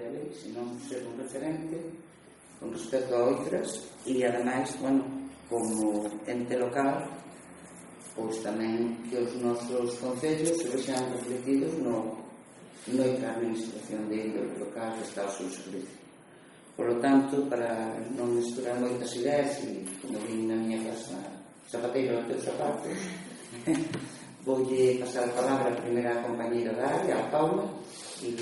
de lei, senón ser un referente con respecto a outras e ademais, bueno, como ente local pois tamén que os nosos concellos se vexan refletidos no na administración de índole local que está ao seu servicio. Por lo tanto, para non misturar moitas ideas e como vim na miña casa zapateiro dos teus zapatos voulle pasar a palabra a primeira compañera da área, a Paula e